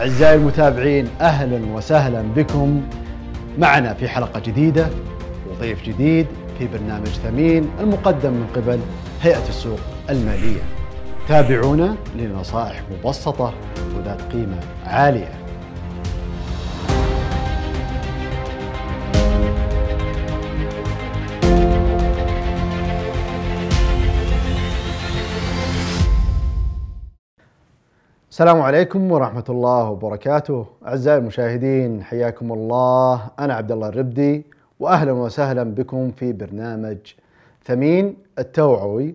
أعزائي المتابعين أهلا وسهلا بكم معنا في حلقة جديدة وضيف جديد في برنامج ثمين المقدم من قبل هيئة السوق المالية. تابعونا لنصائح مبسطة وذات قيمة عالية. السلام عليكم ورحمة الله وبركاته. أعزائي المشاهدين حياكم الله. أنا عبد الله الربدي وأهلا وسهلا بكم في برنامج ثمين التوعوي.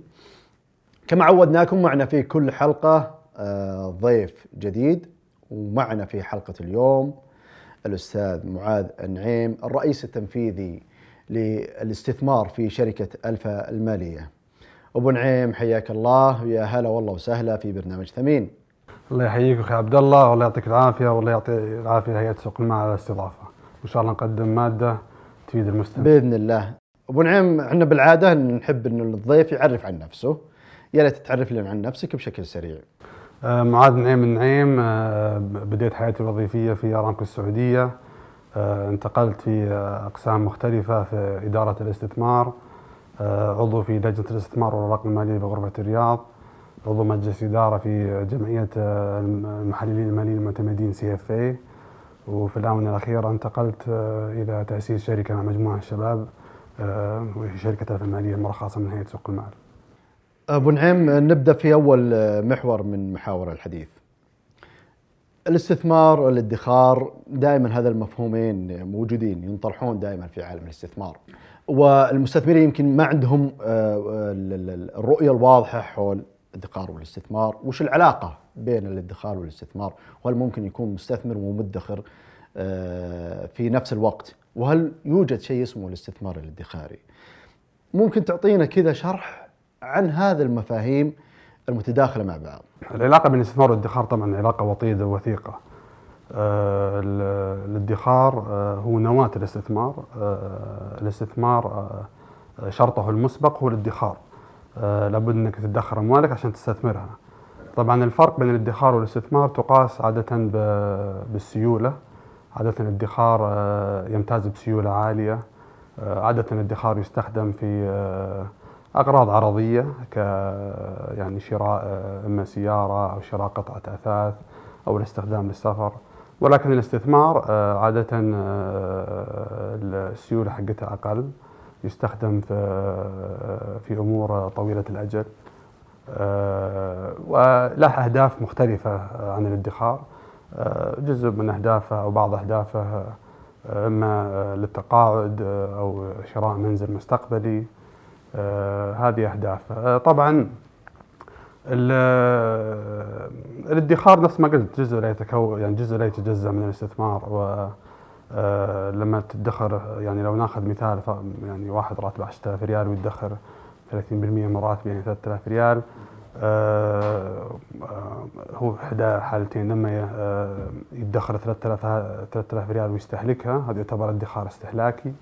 كما عودناكم معنا في كل حلقة آه، ضيف جديد ومعنا في حلقة اليوم الأستاذ معاذ النعيم الرئيس التنفيذي للاستثمار في شركة ألفا المالية. أبو نعيم حياك الله. يا هلا والله وسهلا في برنامج ثمين. الله يحييك أخي عبد الله والله يعطيك العافية والله يعطي العافية هيئة سوق المال على الاستضافة. وإن شاء الله نقدم مادة تفيد المستمع. بإذن الله. أبو نعيم إحنا بالعادة نحب ان الضيف يعرف عن نفسه. يا ريت تعرف لنا عن نفسك بشكل سريع. آه، معاذ نعيم النعيم آه، بديت حياتي الوظيفية في أرامكو السعودية. آه، انتقلت في أقسام مختلفة في إدارة الاستثمار. عضو في لجنة الاستثمار والأوراق المالية بغرفه الرياض. عضو مجلس إدارة في جمعية المحللين الماليين المعتمدين سي إف اي وفي الآونة الأخيرة انتقلت آه، إلى تأسيس شركة مع مجموعة الشباب آه، وهي شركة المالية المرخصة من هيئة سوق المال. أبو نعيم نبدأ في أول محور من محاور الحديث. الاستثمار والادخار دائما هذا المفهومين موجودين ينطرحون دائما في عالم الاستثمار. والمستثمرين يمكن ما عندهم آه، الرؤية الواضحة حول الادخار والاستثمار وش العلاقة بين الادخار والاستثمار؟ وهل ممكن يكون مستثمر ومدخر آه، في نفس الوقت؟ وهل يوجد شيء اسمه الاستثمار الادخاري؟ ممكن تعطينا كذا شرح عن هذه المفاهيم المتداخلة مع بعض. العلاقة بين الاستثمار والادخار طبعا علاقة وطيدة ووثيقة آه، الادخار آه، هو نواة الاستثمار. الاستثمار شرطه المسبق هو الادخار. لابد إنك تدخر أموالك عشان تستثمرها. طبعا الفرق بين الادخار والاستثمار تقاس عادة بالسيولة. عادة الادخار آه، يمتاز بسيولة عالية. آه، عادة الادخار يستخدم في أغراض عرضية ك يعني شراء إما سيارة أو شراء قطعة أثاث أو الاستخدام للسفر. ولكن الاستثمار عادة السيولة حقتها أقل. يستخدم في في أمور طويلة الأجل. آه، وله أهداف مختلفة عن الادخار. آه، جزء من أهدافه أو بعض أهدافه آه، إما للتقاعد أو شراء منزل مستقبلي. هذه أهدافه. طبعا الادخار نفس ما قلت جزء لا يتكون يعني جزء لا يتجزأ من الاستثمار. و لما تدخر يعني لو ناخذ مثال يعني واحد راتبه 10000 ريال ويدخر 30% من راتبه يعني 3000 ريال آه، آه، هو إحدى حالتين لما يدخر 3000 3000 ريال ويستهلكها هذا يعتبر ادخار استهلاكي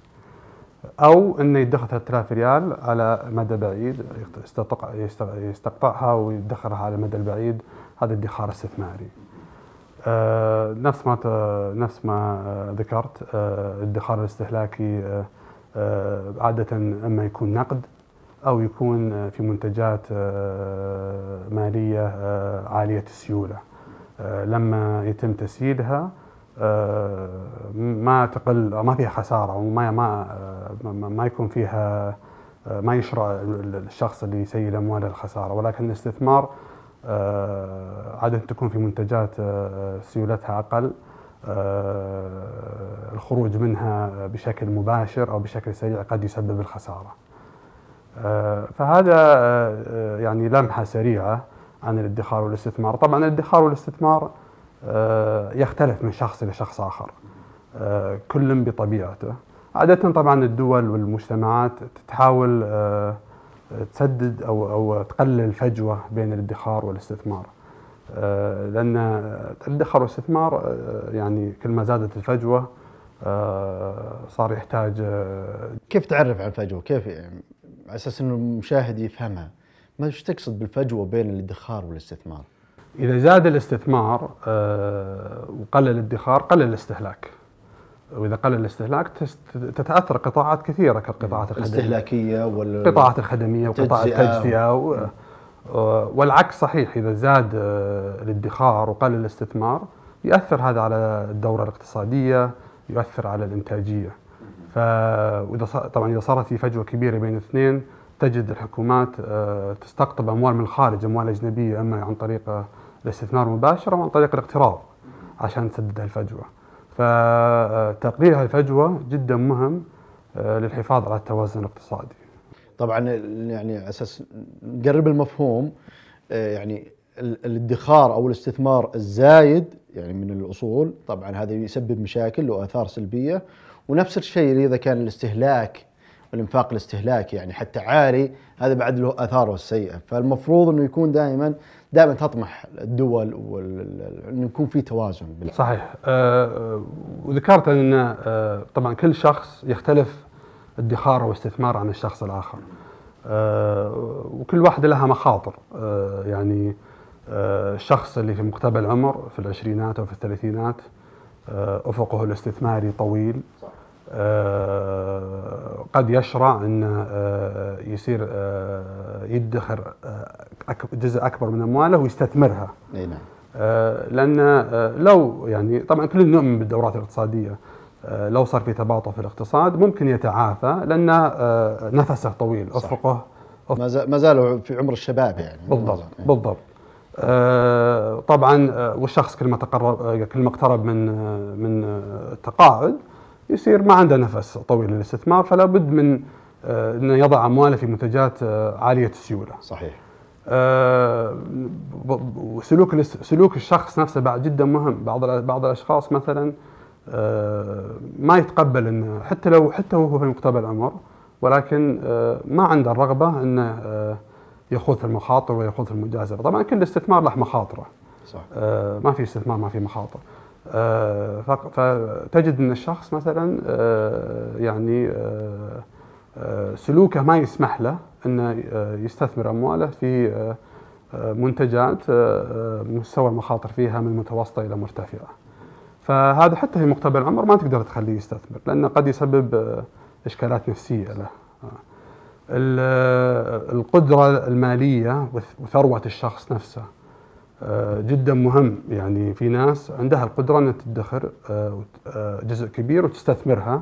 أو إنه يدخر 3000 ريال على مدى بعيد يستقطعها ويدخرها على المدى البعيد هذا ادخار استثماري. آه، نفس ما نفس ما آه، ذكرت آه، الادخار الاستهلاكي عادة أما يكون نقد أو يكون في منتجات مالية عالية السيولة. لما يتم تسييدها ما تقل ما فيها خسارة وما ما ما يكون فيها ما يشرع الشخص اللي يسيل امواله الخسارة. ولكن الاستثمار آه، عادة تكون في منتجات آه، سيولتها أقل آه، الخروج منها بشكل مباشر أو بشكل سريع قد يسبب الخسارة. فهذا يعني لمحة سريعة عن الادخار والاستثمار. طبعا الادخار والاستثمار يختلف من شخص إلى شخص آخر كل بطبيعته. عادة طبعا الدول والمجتمعات تحاول تسدد أو أو تقلل الفجوة بين الادخار والاستثمار. آه، لأن الادخار والاستثمار آه، يعني كل ما زادت الفجوة آه، صار يحتاج كيف تعرف عن الفجوة؟ كيف يعني على أساس إنه المشاهد يفهمها؟ ما إيش تقصد بالفجوة بين الادخار والاستثمار؟ إذا زاد الاستثمار آه، وقل الادخار قل الاستهلاك واذا قل الاستهلاك تتأثر قطاعات كثيرة كالقطاعات الخدمية. الاستهلاكية وال القطاعات الخدمية وقطاع التجزئة. التجزئة و- والعكس صحيح إذا زاد آه، الادخار وقل الاستثمار يؤثر هذا على الدورة الاقتصادية يؤثر على الإنتاجية. ف وإذا صار- طبعا إذا صارت في فجوة كبيرة بين الاثنين تجد الحكومات آه، تستقطب أموال من الخارج أموال أجنبية أما عن طريق آه، الاستثمار المباشر أو عن طريق الاقتراض عشان تسدد الفجوه فتقليل هالفجوه جدا مهم آه، للحفاظ على التوازن الاقتصادي. طبعا يعني على أساس نقرب المفهوم آه، يعني ال- الادخار أو الاستثمار الزايد يعني من الأصول طبعا هذا يسبب مشاكل وآثار سلبية. ونفس الشيء إذا كان الاستهلاك والانفاق الاستهلاكي يعني حتى عالي هذا بعد له آثاره السيئة. فالمفروض إنه يكون دائما دائما تطمح الدول إنه يكون في توازن بالعالم. صحيح. آه، وذكرت أن آه، طبعا كل شخص يختلف ادخاره واستثماره عن الشخص الآخر. آه، وكل واحدة لها مخاطر. آه، يعني آه، الشخص اللي في مقتبل العمر في العشرينات أو في الثلاثينات آه، أفقه الاستثماري طويل. آه، قد يشرع انه آه، يصير آه، يدخر آه، أك- جزء أكبر من أمواله ويستثمرها. أي نعم. لأن آه، لو يعني طبعا كلنا نؤمن بالدورات الاقتصادية. آه، لو صار في تباطؤ في الاقتصاد ممكن يتعافى لأن آه، نفسه طويل صح. أفقه ما زال- ما زالوا في عمر الشباب يعني. بالضبط بالضبط. آه، طبعا والشخص كل ما تقرب كل ما اقترب من من التقاعد يصير ما عنده نفس طويل للاستثمار فلا بد من آه، إنه يضع أمواله في منتجات آه، عالية السيولة. صحيح. آه، وسلوك الاس- سلوك الشخص نفسه بعد جدا مهم. بعض بعض الأشخاص مثلا آه، ما يتقبل إنه حتى لو حتى وهو في مقتبل العمر ولكن آه، ما عنده الرغبة إنه آه، يخوض في المخاطر ويخوض في المجازفه، طبعا كل استثمار له مخاطره. صح. آه، ما في استثمار ما في مخاطر. آه، فتجد إن الشخص مثلا آه، يعني آه، آه، سلوكه ما يسمح له انه آه، يستثمر أمواله في آه، آه، منتجات آه، آه، مستوى المخاطر فيها من متوسطه إلى مرتفعة. فهذا حتى في مقتبل العمر ما تقدر تخليه يستثمر لأنه قد يسبب آه، إشكالات نفسية له. آه. ال- القدرة المالية وث- وثروة الشخص نفسه آه، جدا مهم. يعني في ناس عندها القدرة أنها تدخر آه، آه، جزء كبير وتستثمرها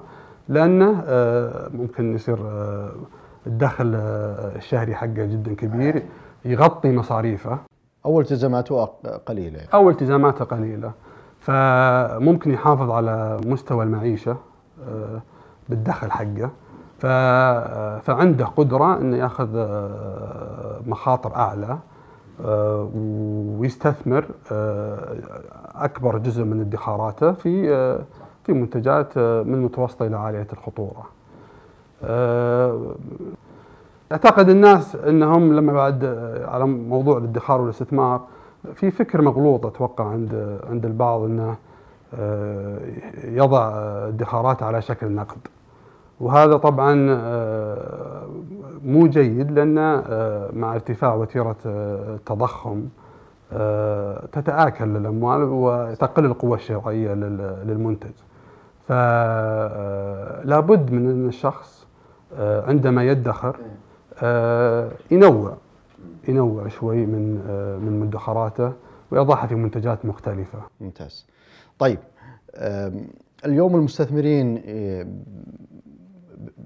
لأنه آه، ممكن يصير آه، الدخل آه، الشهري حقه جدا كبير يغطي مصاريفه. اول التزاماته قليلة. أو التزاماته قليلة. فممكن يحافظ على مستوى المعيشة آه، بالدخل حقه. آه، فعنده قدرة إنه يأخذ آه، مخاطر أعلى. آه، ويستثمر آه، أكبر جزء من ادخاراته في آه، في منتجات آه، من متوسطة إلى عالية الخطورة. آه، أعتقد الناس إنهم لما بعد آه، على موضوع الادخار والاستثمار في فكر مغلوط أتوقع عند عند البعض إنه آه، يضع آه، ادخاراته على شكل نقد وهذا طبعا آه، مو جيد لأن آه، مع ارتفاع وتيرة آه، التضخم آه، تتآكل الاموال وتقل القوة الشرائية لل- للمنتج. فلا بد من إن الشخص عندما يدخر ينوع ينوع شوي من من مدخراته ويضعها في منتجات مختلفة. ممتاز طيب اليوم المستثمرين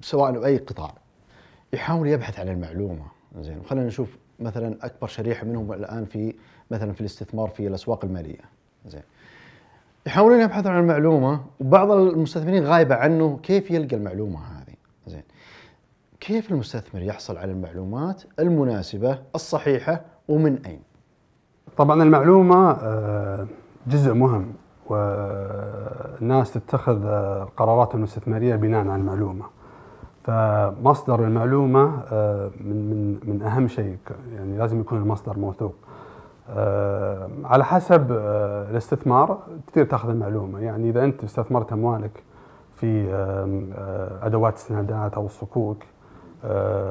سواء باي قطاع يحاول يبحث عن المعلومة. زين خلينا نشوف مثلا أكبر شريحة منهم الآن في مثلا في الاستثمار في الأسواق المالية. زين يحاولون يبحثون عن المعلومة وبعض المستثمرين غايبة عنه كيف يلقى المعلومة هذه؟ زين كيف المستثمر يحصل على المعلومات المناسبة الصحيحة ومن أين؟ طبعا المعلومة آه، جزء مهم والناس تتخذ آه، القرارات الاستثماريه بناء على المعلومة. فمصدر المعلومة آه، من من من أهم شيء. يعني لازم يكون المصدر موثوق. آه، على حسب آه، الاستثمار تقدر تاخذ المعلومة، يعني إذا أنت استثمرت أموالك في أدوات السندات أو الصكوك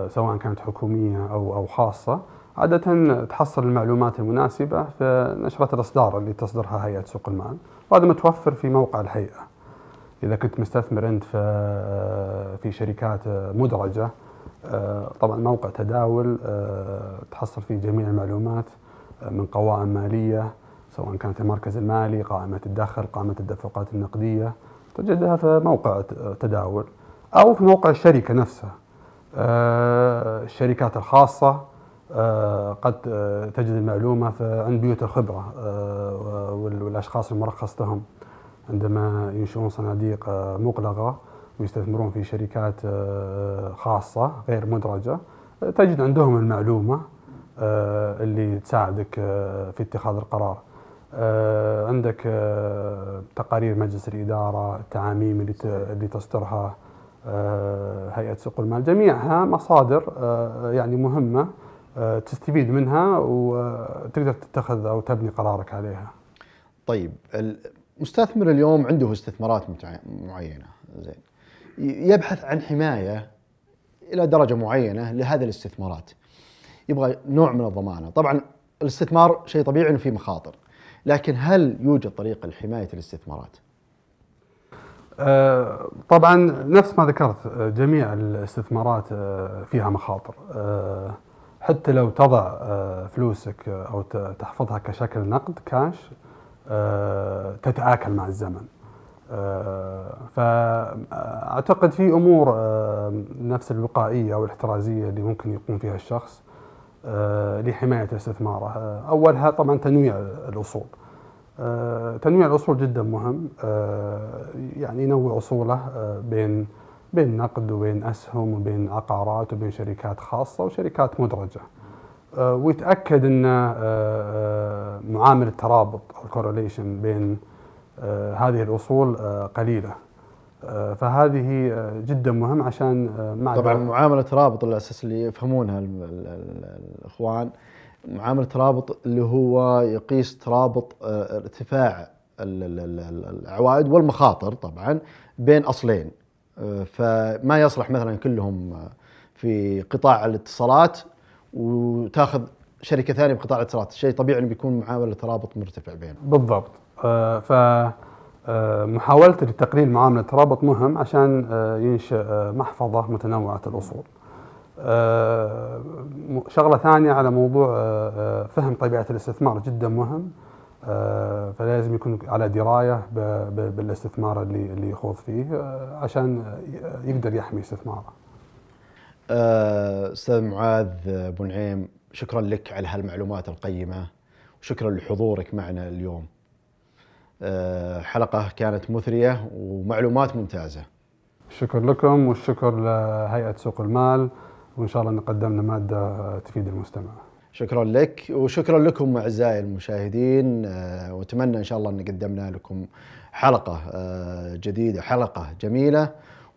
سواء كانت حكومية أو أو خاصة عادة تحصل المعلومات المناسبة في نشرة الإصدار اللي تصدرها هيئة سوق المال وهذا متوفر في موقع الهيئة. إذا كنت مستثمر أنت في في شركات مدرجة طبعا موقع تداول تحصل فيه جميع المعلومات من قوائم مالية سواء كانت المركز المالي قائمة الدخل قائمة الدفقات النقدية تجدها في موقع تداول أو في موقع الشركة نفسها. الشركات الخاصة آه، قد آه، تجد المعلومة عند بيوت الخبرة آه، والأشخاص المرخص لهم. عندما ينشئون صناديق مغلقة ويستثمرون في شركات خاصة غير مدرجة تجد عندهم المعلومة اللي تساعدك في اتخاذ القرار. عندك تقارير مجلس الإدارة التعاميم اللي تصدرها هيئة سوق المال. جميعها مصادر يعني مهمة آه، تستفيد منها وتقدر تتخذ أو تبني قرارك عليها. طيب المستثمر اليوم عنده استثمارات معينة زين يبحث عن حماية إلى درجة معينة لهذه الاستثمارات. يبغى نوع من الضمانة، طبعا الاستثمار شيء طبيعي إنه فيه مخاطر، لكن هل يوجد طريقة لحماية الاستثمارات؟ آه، طبعا نفس ما ذكرت جميع الاستثمارات آه، فيها مخاطر. حتى لو تضع فلوسك أو تحفظها كشكل نقد كاش تتآكل مع الزمن. فاعتقد في أمور نفس الوقائية أو الاحترازية اللي ممكن يقوم فيها الشخص لحماية استثماره. أولها طبعا تنويع الأصول. تنويع الأصول جدا مهم. يعني ينوع أصوله بين بين نقد وبين أسهم وبين عقارات وبين شركات خاصة وشركات مدرجة. آه، ويتأكد إن آه، آه، معامل الترابط أو الكورليشن بين هذه الأصول قليلة. فهذه جدا مهم عشان مع طبعا معاملة ترابط الأساس اللي يفهمونها الإخوان. معاملة ترابط اللي هو يقيس ترابط ارتفاع العوائد والمخاطر طبعا بين أصلين. فما يصلح مثلا كلهم في قطاع الاتصالات وتاخذ شركة ثانية بقطاع الاتصالات، شيء طبيعي إنه بيكون معامله ترابط مرتفع بينهم. بالضبط. آه، ف آه، محاولة لتقليل معاملة الترابط مهم عشان آه، ينشئ محفظة متنوعة الأصول. شغلة ثانية على موضوع فهم طبيعة الاستثمار جدا مهم. فلازم يكون على دراية بالاستثمار اللي يخوض فيه عشان يقدر يحمي استثماره. آه، أستاذ معاذ أبو نعيم شكرا لك على هالمعلومات القيمة وشكرا لحضورك معنا اليوم. حلقة كانت مثرية ومعلومات ممتازة. شكر لكم والشكر لهيئة سوق المال وإن شاء الله ان قدمنا ماده تفيد المستمع. شكرا لك وشكرا لكم أعزائي المشاهدين آه، وأتمنى إن شاء الله ان قدمنا لكم حلقة آه، جديدة حلقة جميلة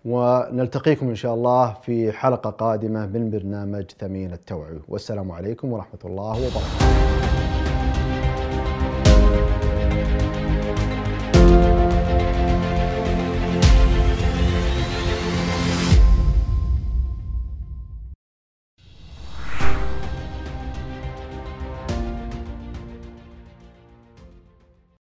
ونلتقيكم إن شاء الله في حلقة قادمة من برنامج ثمين التوعية. والسلام عليكم ورحمة الله وبركاته.